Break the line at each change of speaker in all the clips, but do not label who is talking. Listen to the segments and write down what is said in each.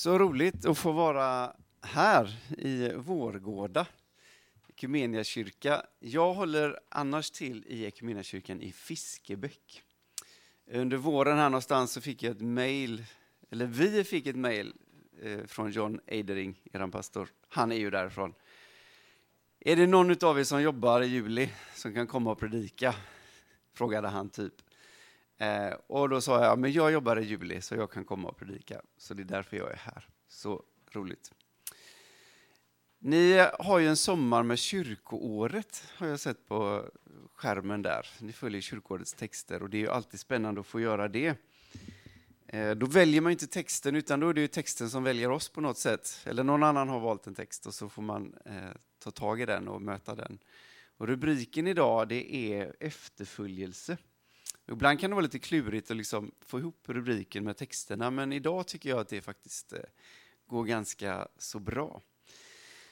Så roligt att få vara här i Vårgårda, kyrka. Jag håller annars till i kyrkan i Fiskebäck. Under våren här någonstans så fick jag ett mejl, eller vi fick ett mejl eh, från John Eidering, er pastor. Han är ju därifrån. Är det någon av er som jobbar i juli som kan komma och predika? Frågade han typ. Eh, och då sa jag, men jag jobbar i juli så jag kan komma och predika. Så det är därför jag är här. Så roligt. Ni har ju en sommar med kyrkoåret, har jag sett på skärmen där. Ni följer kyrkoårets texter och det är ju alltid spännande att få göra det. Eh, då väljer man inte texten, utan då är det ju texten som väljer oss på något sätt. Eller någon annan har valt en text och så får man eh, ta tag i den och möta den. Och rubriken idag det är efterföljelse. Ibland kan det vara lite klurigt att liksom få ihop rubriken med texterna, men idag tycker jag att det faktiskt eh, går ganska så bra.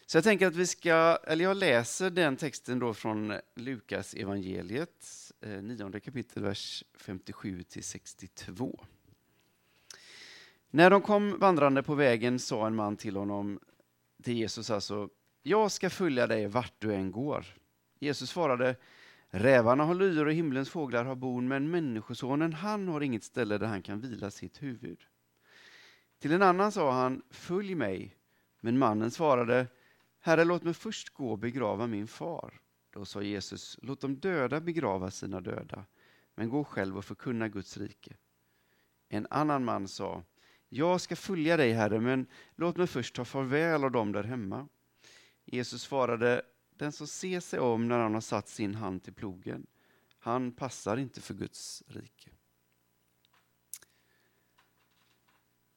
Så jag tänker att vi ska, eller jag läser den texten då från Lukas evangeliet, eh, nionde kapitel, vers 57 till 62. När de kom vandrande på vägen sa en man till honom, till Jesus alltså, jag ska följa dig vart du än går. Jesus svarade, Rävarna har lyor och himlens fåglar har bon, men Människosonen, han har inget ställe där han kan vila sitt huvud. Till en annan sa han, följ mig. Men mannen svarade, Herre, låt mig först gå och begrava min far. Då sa Jesus, låt de döda begrava sina döda, men gå själv och förkunna Guds rike. En annan man sa, jag ska följa dig, Herre, men låt mig först ta farväl av dem där hemma. Jesus svarade, den som ser sig om när han har satt sin hand till plogen, han passar inte för Guds rike.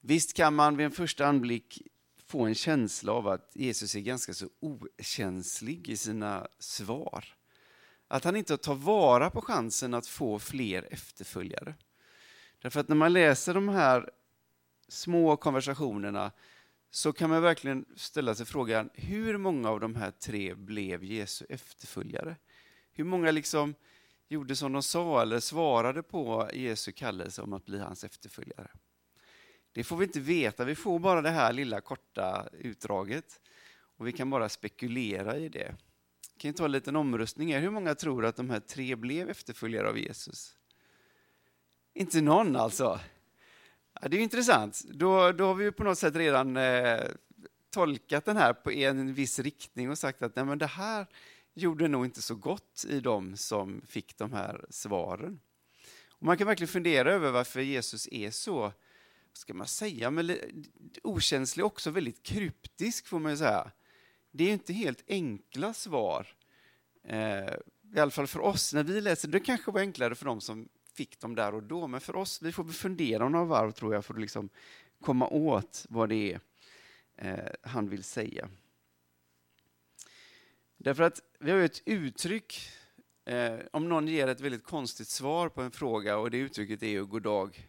Visst kan man vid en första anblick få en känsla av att Jesus är ganska så okänslig i sina svar. Att han inte tar vara på chansen att få fler efterföljare. Därför att när man läser de här små konversationerna så kan man verkligen ställa sig frågan, hur många av de här tre blev Jesu efterföljare? Hur många liksom gjorde som de sa eller svarade på Jesu kallelse om att bli hans efterföljare? Det får vi inte veta, vi får bara det här lilla korta utdraget och vi kan bara spekulera i det. Vi kan ta en liten omröstning här. Hur många tror att de här tre blev efterföljare av Jesus? Inte någon alltså. Ja, det är intressant. Då, då har vi på något sätt redan eh, tolkat den här på en viss riktning och sagt att nej, men det här gjorde nog inte så gott i dem som fick de här svaren. Och man kan verkligen fundera över varför Jesus är så, ska man säga, men okänslig och också väldigt kryptisk får man ju säga. Det är inte helt enkla svar, eh, i alla fall för oss när vi läser. Det kanske var enklare för dem som fick dem där och då. Men för oss, vi får fundera några varv tror jag för att liksom komma åt vad det är eh, han vill säga. Därför att vi har ju ett uttryck, eh, om någon ger ett väldigt konstigt svar på en fråga och det uttrycket är ju god dag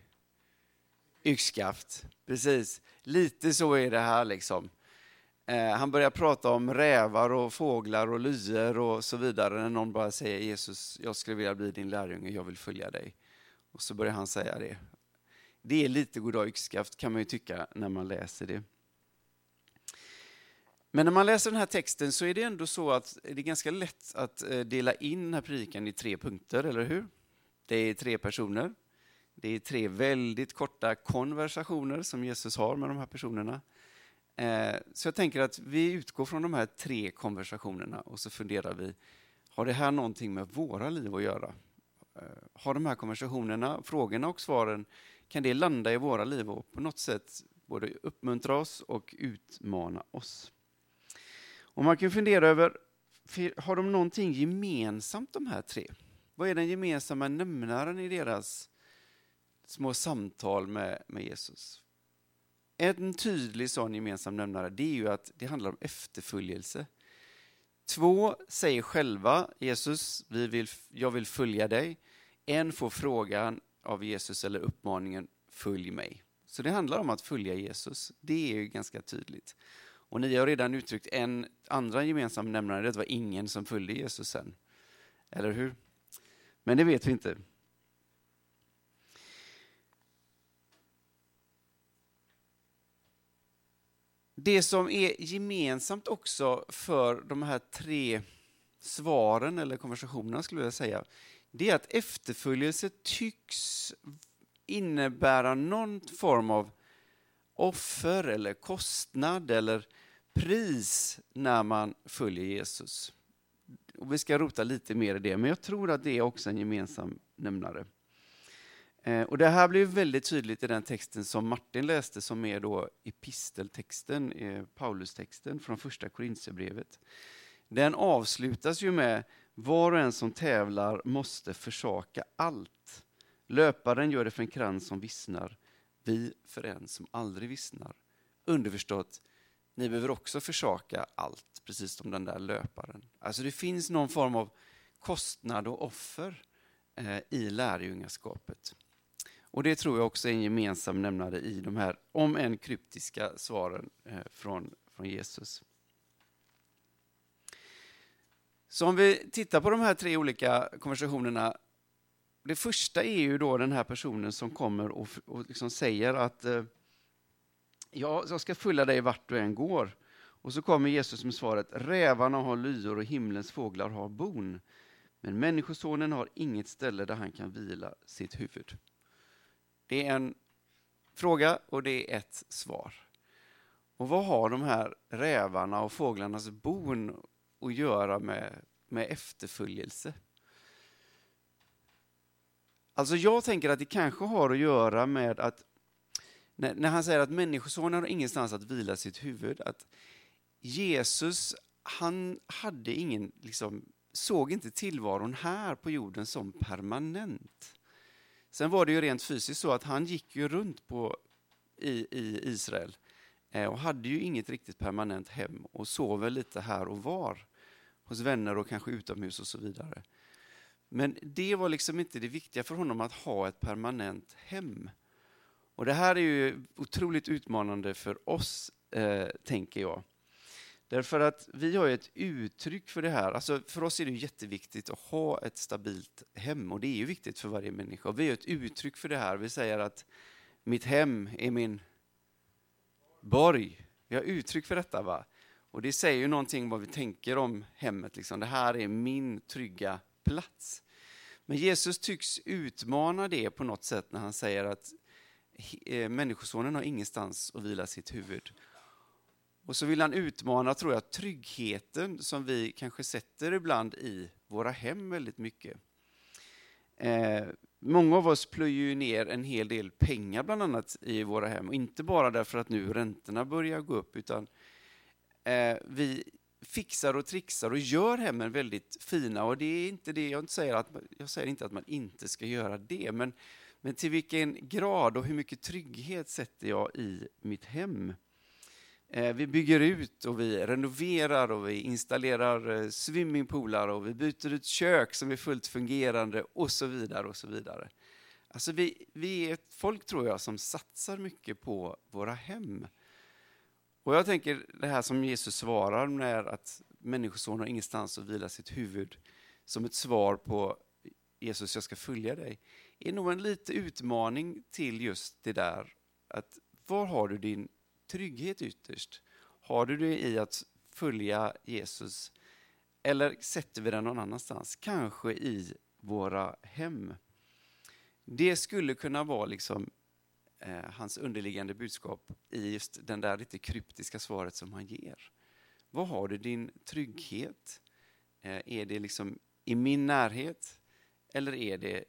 yxskaft. Precis, lite så är det här liksom. Eh, han börjar prata om rävar och fåglar och lyor och så vidare när någon bara säger Jesus, jag skulle vilja bli din lärjunge, jag vill följa dig. Och så börjar han säga det. Det är lite goddag yxskaft kan man ju tycka när man läser det. Men när man läser den här texten så är det ändå så att det är ganska lätt att eh, dela in den här predikan i tre punkter, eller hur? Det är tre personer. Det är tre väldigt korta konversationer som Jesus har med de här personerna. Eh, så jag tänker att vi utgår från de här tre konversationerna och så funderar vi, har det här någonting med våra liv att göra? Eh, har de här konversationerna, frågorna och svaren, kan det landa i våra liv och på något sätt både uppmuntra oss och utmana oss? Och man kan fundera över, har de någonting gemensamt de här tre? Vad är den gemensamma nämnaren i deras små samtal med, med Jesus? En tydlig sån gemensam nämnare det är ju att det handlar om efterföljelse. Två säger själva Jesus, vi vill, jag vill följa dig. En får frågan av Jesus eller uppmaningen följ mig. Så det handlar om att följa Jesus. Det är ju ganska tydligt. Och ni har redan uttryckt en andra gemensam nämnare, det var ingen som följde Jesus sen. Eller hur? Men det vet vi inte. Det som är gemensamt också för de här tre svaren eller konversationerna skulle jag säga, det är att efterföljelse tycks innebära någon form av offer eller kostnad eller pris när man följer Jesus. Och vi ska rota lite mer i det, men jag tror att det är också en gemensam nämnare. Eh, och det här blir väldigt tydligt i den texten som Martin läste, som är då episteltexten, eh, Paulustexten från första Korintierbrevet. Den avslutas ju med var och en som tävlar måste försaka allt. Löparen gör det för en krans som vissnar, vi för en som aldrig vissnar. Underförstått, ni behöver också försaka allt, precis som den där löparen. Alltså det finns någon form av kostnad och offer eh, i lärjungaskapet. Och det tror jag också är en gemensam nämnare i de här, om än kryptiska, svaren eh, från, från Jesus. Så om vi tittar på de här tre olika konversationerna. Det första är ju då den här personen som kommer och, och liksom säger att eh, ja, jag ska följa dig vart du än går. Och så kommer Jesus med svaret, rävarna har lyor och himlens fåglar har bon. Men Människosonen har inget ställe där han kan vila sitt huvud. Det är en fråga och det är ett svar. Och vad har de här rävarna och fåglarnas bon att göra med, med efterföljelse? Alltså jag tänker att det kanske har att göra med att när, när han säger att människosonen har ingenstans att vila sitt huvud, att Jesus, han hade ingen, liksom, såg inte tillvaron här på jorden som permanent. Sen var det ju rent fysiskt så att han gick ju runt på, i, i Israel eh, och hade ju inget riktigt permanent hem och sov väl lite här och var hos vänner och kanske utomhus och så vidare. Men det var liksom inte det viktiga för honom att ha ett permanent hem. Och det här är ju otroligt utmanande för oss, eh, tänker jag. Därför att vi har ett uttryck för det här. Alltså för oss är det jätteviktigt att ha ett stabilt hem och det är ju viktigt för varje människa. Och vi har ett uttryck för det här. Vi säger att mitt hem är min borg. Vi har uttryck för detta. va? Och det säger ju någonting vad vi tänker om hemmet. Liksom. Det här är min trygga plats. Men Jesus tycks utmana det på något sätt när han säger att eh, Människosonen har ingenstans att vila sitt huvud. Och så vill han utmana, tror jag, tryggheten som vi kanske sätter ibland i våra hem väldigt mycket. Eh, många av oss plöjer ju ner en hel del pengar bland annat i våra hem. Och inte bara därför att nu räntorna börjar gå upp, utan eh, vi fixar och trixar och gör hemmen väldigt fina. Och det är inte det, jag säger, att, jag säger inte att man inte ska göra det, men, men till vilken grad och hur mycket trygghet sätter jag i mitt hem? Eh, vi bygger ut och vi renoverar och vi installerar eh, swimmingpoolar och vi byter ut kök som är fullt fungerande och så vidare. och så vidare. Alltså vi, vi är ett folk, tror jag, som satsar mycket på våra hem. Och jag tänker det här som Jesus svarar med att Människosonen har ingenstans att vila sitt huvud som ett svar på Jesus, jag ska följa dig, är nog en liten utmaning till just det där att var har du din trygghet ytterst? Har du det i att följa Jesus eller sätter vi den någon annanstans? Kanske i våra hem. Det skulle kunna vara liksom eh, hans underliggande budskap i just den där lite kryptiska svaret som han ger. Var har du din trygghet? Eh, är det liksom i min närhet eller är det,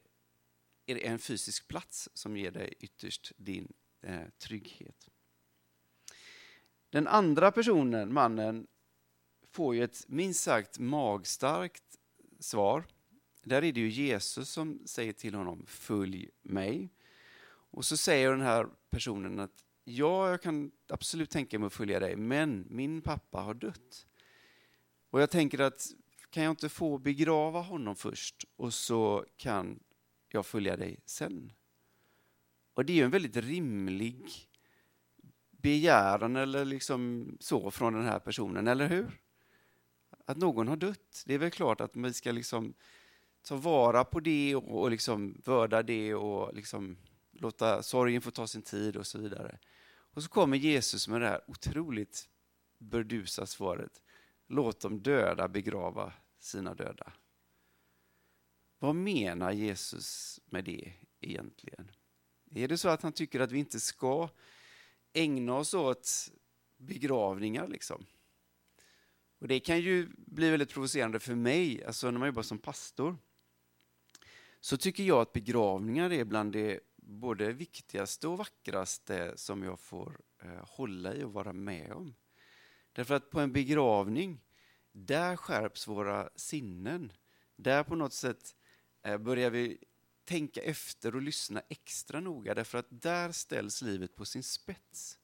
är det en fysisk plats som ger dig ytterst din eh, trygghet? Den andra personen, mannen, får ju ett minst sagt magstarkt svar. Där är det ju Jesus som säger till honom, följ mig. Och så säger den här personen att ja, jag kan absolut tänka mig att följa dig, men min pappa har dött. Och jag tänker att kan jag inte få begrava honom först och så kan jag följa dig sen? Och det är ju en väldigt rimlig begäran eller liksom så från den här personen, eller hur? Att någon har dött. Det är väl klart att vi ska liksom ta vara på det och, och liksom vörda det och liksom låta sorgen få ta sin tid och så vidare. Och så kommer Jesus med det här otroligt burdusa svaret. Låt de döda begrava sina döda. Vad menar Jesus med det egentligen? Är det så att han tycker att vi inte ska ägna oss åt begravningar liksom? Och det kan ju bli väldigt provocerande för mig, alltså när man jobbar som pastor. Så tycker jag att begravningar är bland det både viktigaste och vackraste som jag får eh, hålla i och vara med om. Därför att på en begravning, där skärps våra sinnen. Där på något sätt eh, börjar vi tänka efter och lyssna extra noga, därför att där ställs livet på sin spets.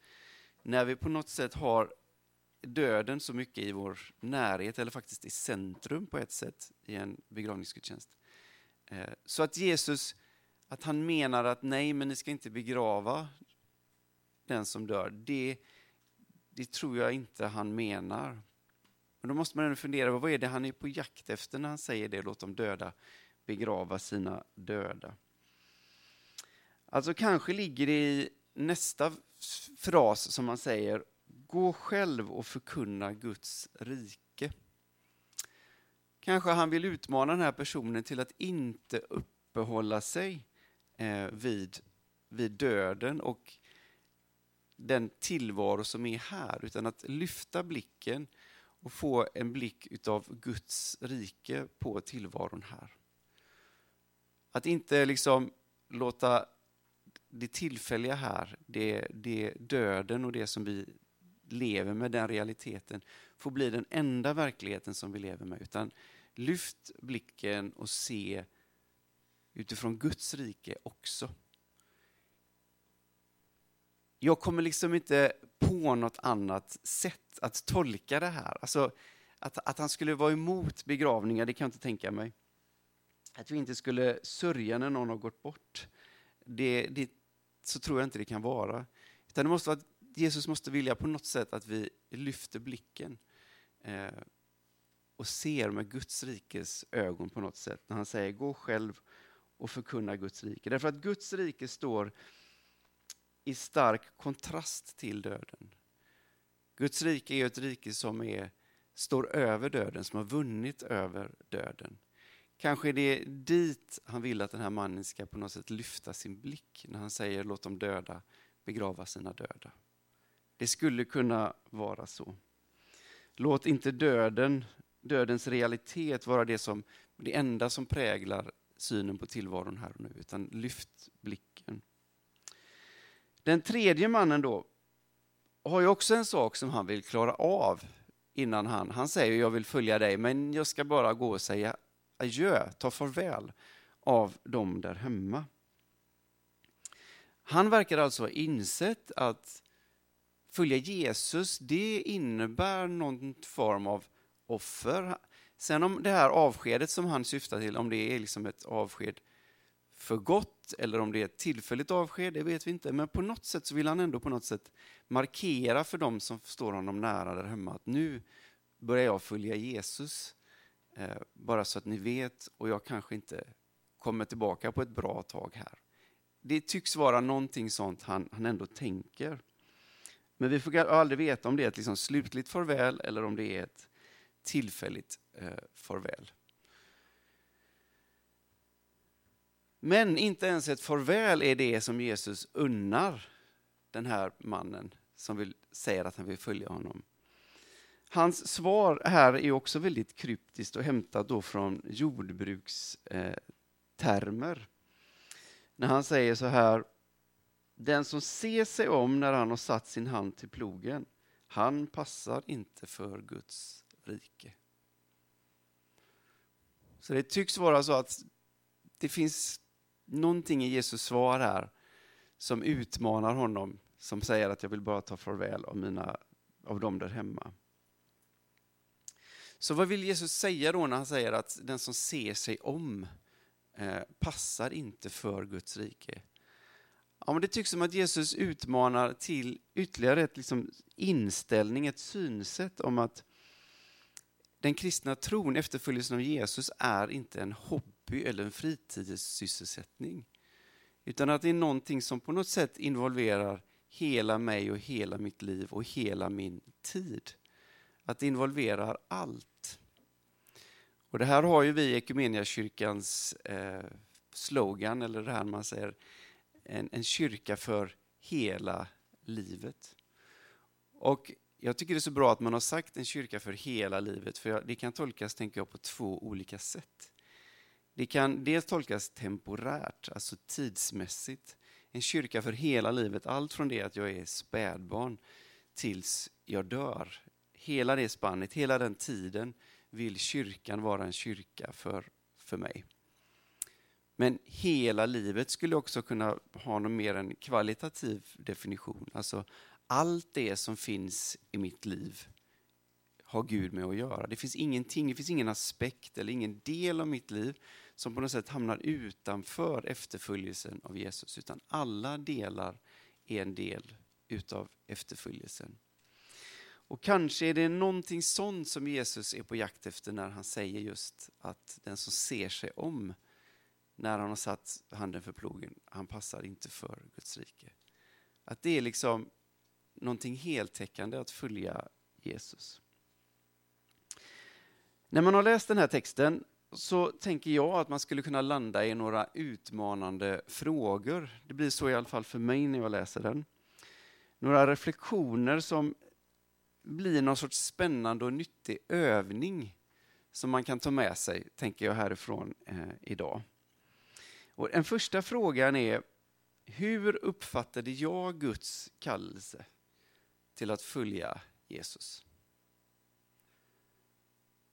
När vi på något sätt har döden så mycket i vår närhet, eller faktiskt i centrum på ett sätt i en begravningsgudstjänst. Eh, så att Jesus, att han menar att nej, men ni ska inte begrava den som dör, det, det tror jag inte han menar. Men då måste man ändå fundera, vad är det han är på jakt efter när han säger det, låt dem döda begrava sina döda. Alltså kanske ligger det i nästa fras som man säger, gå själv och förkunna Guds rike. Kanske han vill utmana den här personen till att inte uppehålla sig eh, vid, vid döden och den tillvaro som är här, utan att lyfta blicken och få en blick av Guds rike på tillvaron här. Att inte liksom låta det tillfälliga här, det, det döden och det som vi lever med, den realiteten, få bli den enda verkligheten som vi lever med. Utan lyft blicken och se utifrån Guds rike också. Jag kommer liksom inte på något annat sätt att tolka det här. Alltså, att, att han skulle vara emot begravningar, det kan jag inte tänka mig. Att vi inte skulle sörja när någon har gått bort, det, det, så tror jag inte det kan vara. Utan det måste vara Jesus måste vilja på något sätt att vi lyfter blicken eh, och ser med Guds rikes ögon på något sätt. När han säger gå själv och förkunna Guds rike. Därför att Guds rike står i stark kontrast till döden. Guds rike är ett rike som är, står över döden, som har vunnit över döden. Kanske är det dit han vill att den här mannen ska på något sätt lyfta sin blick när han säger låt de döda begrava sina döda. Det skulle kunna vara så. Låt inte döden, dödens realitet vara det, som, det enda som präglar synen på tillvaron här och nu, utan lyft blicken. Den tredje mannen då har ju också en sak som han vill klara av innan han, han säger jag vill följa dig, men jag ska bara gå och säga adjö, ta farväl av dem där hemma. Han verkar alltså ha insett att följa Jesus, det innebär någon form av offer. Sen om det här avskedet som han syftar till, om det är liksom ett avsked för gott eller om det är ett tillfälligt avsked, det vet vi inte. Men på något sätt så vill han ändå på något sätt markera för dem som står honom nära där hemma att nu börjar jag följa Jesus. Eh, bara så att ni vet, och jag kanske inte kommer tillbaka på ett bra tag här. Det tycks vara någonting sånt han, han ändå tänker. Men vi får aldrig veta om det är ett liksom slutligt farväl eller om det är ett tillfälligt eh, farväl. Men inte ens ett farväl är det som Jesus unnar den här mannen som vill, säger att han vill följa honom. Hans svar här är också väldigt kryptiskt och hämtat då från jordbrukstermer. Eh, när han säger så här, den som ser sig om när han har satt sin hand till plogen, han passar inte för Guds rike. Så det tycks vara så att det finns någonting i Jesus svar här som utmanar honom, som säger att jag vill bara ta farväl av, mina, av dem där hemma. Så vad vill Jesus säga då när han säger att den som ser sig om eh, passar inte för Guds rike? Ja, men det tycks som att Jesus utmanar till ytterligare ett liksom, inställning, ett synsätt om att den kristna tron, efterföljelsen av Jesus, är inte en hobby eller en fritidssysselsättning. Utan att det är någonting som på något sätt involverar hela mig och hela mitt liv och hela min tid. Att det involverar allt. Och det här har ju vi i Equmeniakyrkans eh, slogan, eller det här man säger, en, en kyrka för hela livet. Och jag tycker det är så bra att man har sagt en kyrka för hela livet, för det kan tolkas, tänker jag, på två olika sätt. Det kan dels tolkas temporärt, alltså tidsmässigt. En kyrka för hela livet, allt från det att jag är spädbarn tills jag dör. Hela det spannet, hela den tiden vill kyrkan vara en kyrka för, för mig. Men hela livet skulle också kunna ha någon mer en kvalitativ definition. Alltså allt det som finns i mitt liv har Gud med att göra. Det finns ingenting, det finns ingen aspekt eller ingen del av mitt liv som på något sätt hamnar utanför efterföljelsen av Jesus, utan alla delar är en del utav efterföljelsen. Och kanske är det någonting sånt som Jesus är på jakt efter när han säger just att den som ser sig om när han har satt handen för plogen, han passar inte för Guds rike. Att det är liksom någonting heltäckande att följa Jesus. När man har läst den här texten så tänker jag att man skulle kunna landa i några utmanande frågor. Det blir så i alla fall för mig när jag läser den. Några reflektioner som blir någon sorts spännande och nyttig övning som man kan ta med sig, tänker jag härifrån eh, idag. Och den första frågan är, hur uppfattade jag Guds kallelse till att följa Jesus?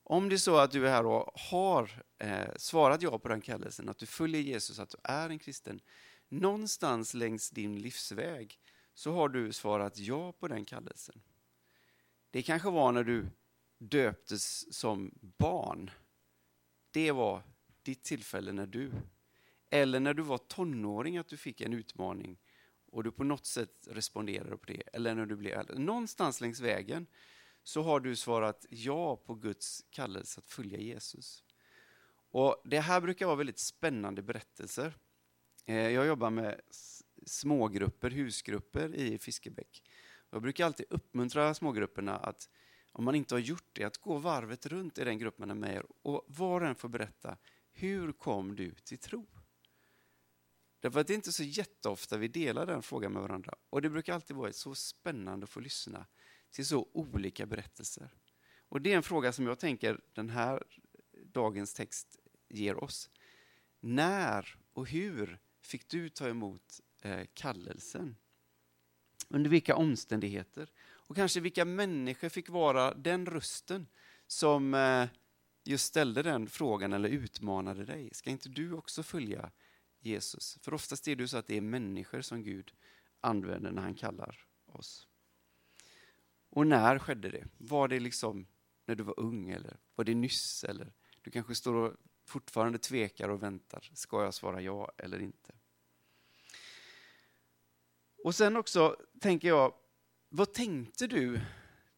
Om det är så att du är här och har eh, svarat ja på den kallelsen, att du följer Jesus, att du är en kristen, någonstans längs din livsväg så har du svarat ja på den kallelsen. Det kanske var när du döptes som barn. Det var ditt tillfälle när du, eller när du var tonåring, att du fick en utmaning och du på något sätt responderade på det, eller när du blev äldre. Någonstans längs vägen så har du svarat ja på Guds kallelse att följa Jesus. Och Det här brukar vara väldigt spännande berättelser. Eh, jag jobbar med smågrupper, husgrupper i Fiskebäck. Jag brukar alltid uppmuntra smågrupperna att om man inte har gjort det, att gå varvet runt i den grupp man är med i, och var och en får berätta, hur kom du till tro? Därför att det är inte så jätteofta vi delar den frågan med varandra. Och det brukar alltid vara så spännande att få lyssna till så olika berättelser. Och det är en fråga som jag tänker den här dagens text ger oss. När och hur fick du ta emot eh, kallelsen? Under vilka omständigheter? Och kanske vilka människor fick vara den rösten som eh, just ställde den frågan eller utmanade dig. Ska inte du också följa Jesus? För oftast är det så att det är människor som Gud använder när han kallar oss. Och när skedde det? Var det liksom när du var ung eller var det nyss? Eller du kanske står och fortfarande tvekar och väntar. Ska jag svara ja eller inte? Och sen också tänker jag, vad tänkte du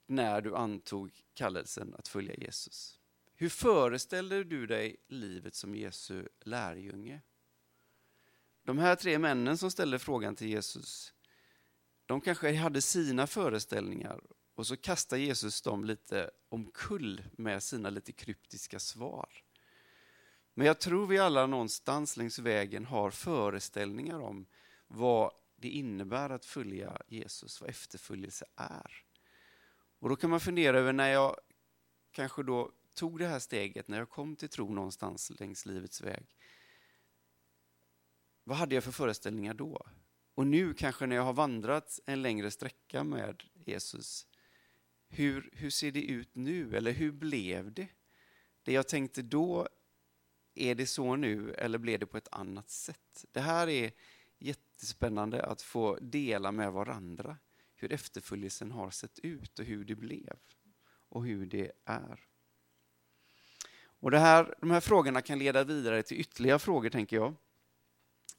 när du antog kallelsen att följa Jesus? Hur föreställde du dig livet som Jesu lärjunge? De här tre männen som ställde frågan till Jesus, de kanske hade sina föreställningar och så kastar Jesus dem lite omkull med sina lite kryptiska svar. Men jag tror vi alla någonstans längs vägen har föreställningar om vad det innebär att följa Jesus, vad efterföljelse är. Och då kan man fundera över när jag kanske då tog det här steget, när jag kom till tro någonstans längs livets väg. Vad hade jag för föreställningar då? Och nu kanske när jag har vandrat en längre sträcka med Jesus, hur, hur ser det ut nu? Eller hur blev det? Det jag tänkte då, är det så nu eller blev det på ett annat sätt? Det här är jättespännande att få dela med varandra hur efterföljelsen har sett ut och hur det blev och hur det är. Och det här, De här frågorna kan leda vidare till ytterligare frågor, tänker jag.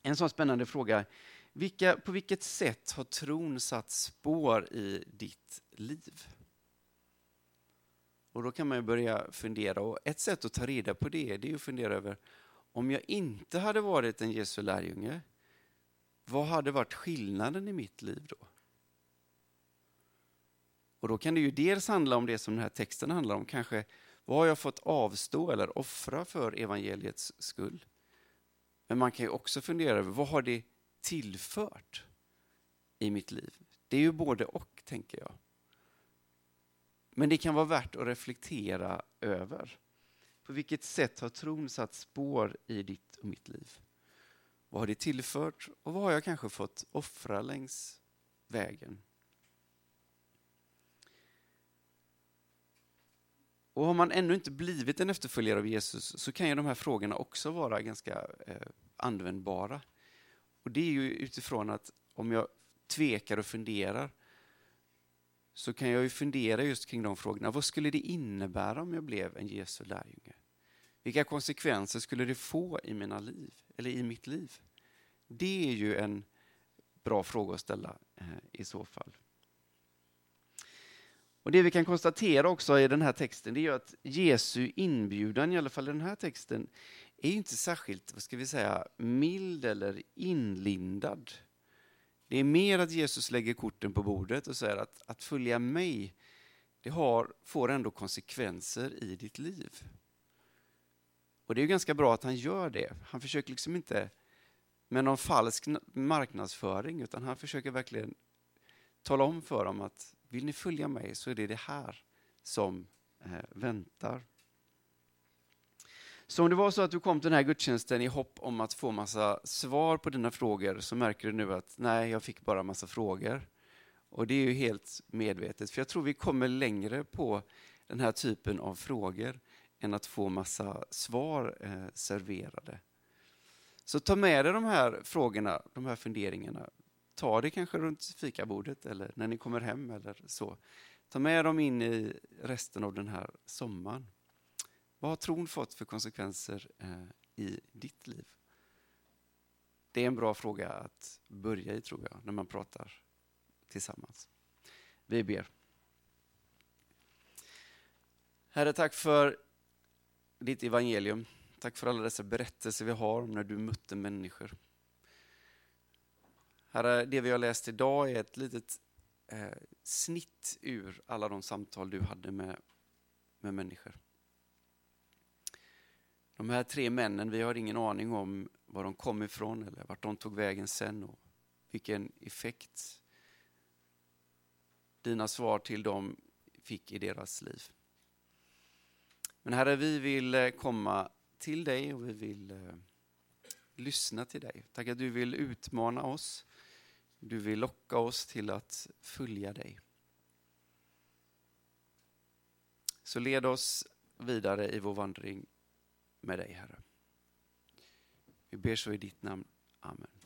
En sån spännande fråga, vilka, på vilket sätt har tron satt spår i ditt liv? Och då kan man börja fundera och ett sätt att ta reda på det, det är att fundera över om jag inte hade varit en Jesu lärjunge, vad hade varit skillnaden i mitt liv då? Och då kan det ju dels handla om det som den här texten handlar om, kanske vad har jag fått avstå eller offra för evangeliets skull? Men man kan ju också fundera över vad har det tillfört i mitt liv? Det är ju både och, tänker jag. Men det kan vara värt att reflektera över. På vilket sätt har tron satt spår i ditt och mitt liv? Vad har det tillfört och vad har jag kanske fått offra längs vägen? Och har man ännu inte blivit en efterföljare av Jesus så kan ju de här frågorna också vara ganska eh, användbara. Och det är ju utifrån att om jag tvekar och funderar så kan jag ju fundera just kring de frågorna. Vad skulle det innebära om jag blev en Jesu lärjunge? Vilka konsekvenser skulle det få i mina liv, eller i mitt liv? Det är ju en bra fråga att ställa eh, i så fall. Och Det vi kan konstatera också i den här texten det är att Jesu inbjudan, i alla fall i den här texten, är inte särskilt vad ska vi säga, mild eller inlindad. Det är mer att Jesus lägger korten på bordet och säger att att följa mig, det har, får ändå konsekvenser i ditt liv. Och det är ganska bra att han gör det. Han försöker liksom inte med någon falsk marknadsföring, utan han försöker verkligen tala om för dem att vill ni följa mig så är det det här som eh, väntar. Så om det var så att du kom till den här gudstjänsten i hopp om att få massa svar på dina frågor så märker du nu att nej, jag fick bara massa frågor. Och det är ju helt medvetet, för jag tror vi kommer längre på den här typen av frågor än att få massa svar eh, serverade. Så ta med dig de här frågorna, de här funderingarna. Ta det kanske runt fikabordet eller när ni kommer hem eller så. Ta med dem in i resten av den här sommaren. Vad har tron fått för konsekvenser eh, i ditt liv? Det är en bra fråga att börja i, tror jag, när man pratar tillsammans. Vi ber. Herre, tack för ditt evangelium. Tack för alla dessa berättelser vi har om när du mötte människor. Herre, det vi har läst idag är ett litet eh, snitt ur alla de samtal du hade med, med människor. De här tre männen, vi har ingen aning om var de kom ifrån eller vart de tog vägen sen och vilken effekt dina svar till dem fick i deras liv. Men Herre, vi vill eh, komma till dig och vi vill eh, lyssna till dig. Tack att du vill utmana oss. Du vill locka oss till att följa dig. Så led oss vidare i vår vandring med dig, Herre. Vi ber så i ditt namn. Amen.